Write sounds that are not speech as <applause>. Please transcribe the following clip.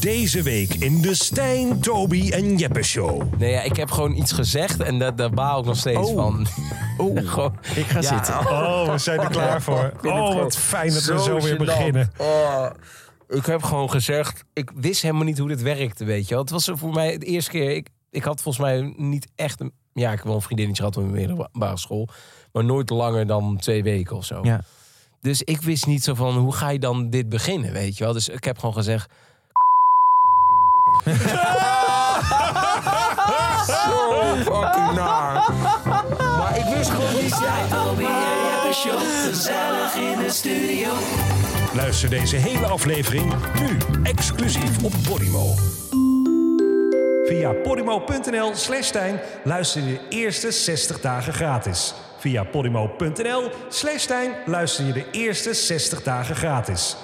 Deze week in de Stijn, Toby en Jeppe Show. Nee, ja, ik heb gewoon iets gezegd en daar, daar baal ik nog steeds Oh. van. Oeh, <laughs> Gewoon, ik ga ja, zitten. Oh, we zijn er klaar voor. Oh, wat fijn dat we zo zo weer gênant. beginnen. Oh, ik heb gewoon gezegd, ik wist helemaal niet hoe dit werkte, weet je wel. Het was voor mij de eerste keer, ik, ik had volgens mij niet echt een... Ja, ik heb wel een vriendinnetje gehad op mijn middelbare school. Maar nooit langer dan twee weken of zo. Ja. Dus ik wist niet zo van, hoe ga je dan dit beginnen, weet je wel. Dus ik heb gewoon gezegd... zo fucking. Maar ik wist gewoon niet... Toby en Jeppe Show, gezellig in de studio. Luister deze hele aflevering nu exclusief op Podimo. Via podimo.nl slash Stijn luister je de eerste 60 dagen gratis. Via podimo.nl slash Stijn luister je de eerste 60 dagen gratis.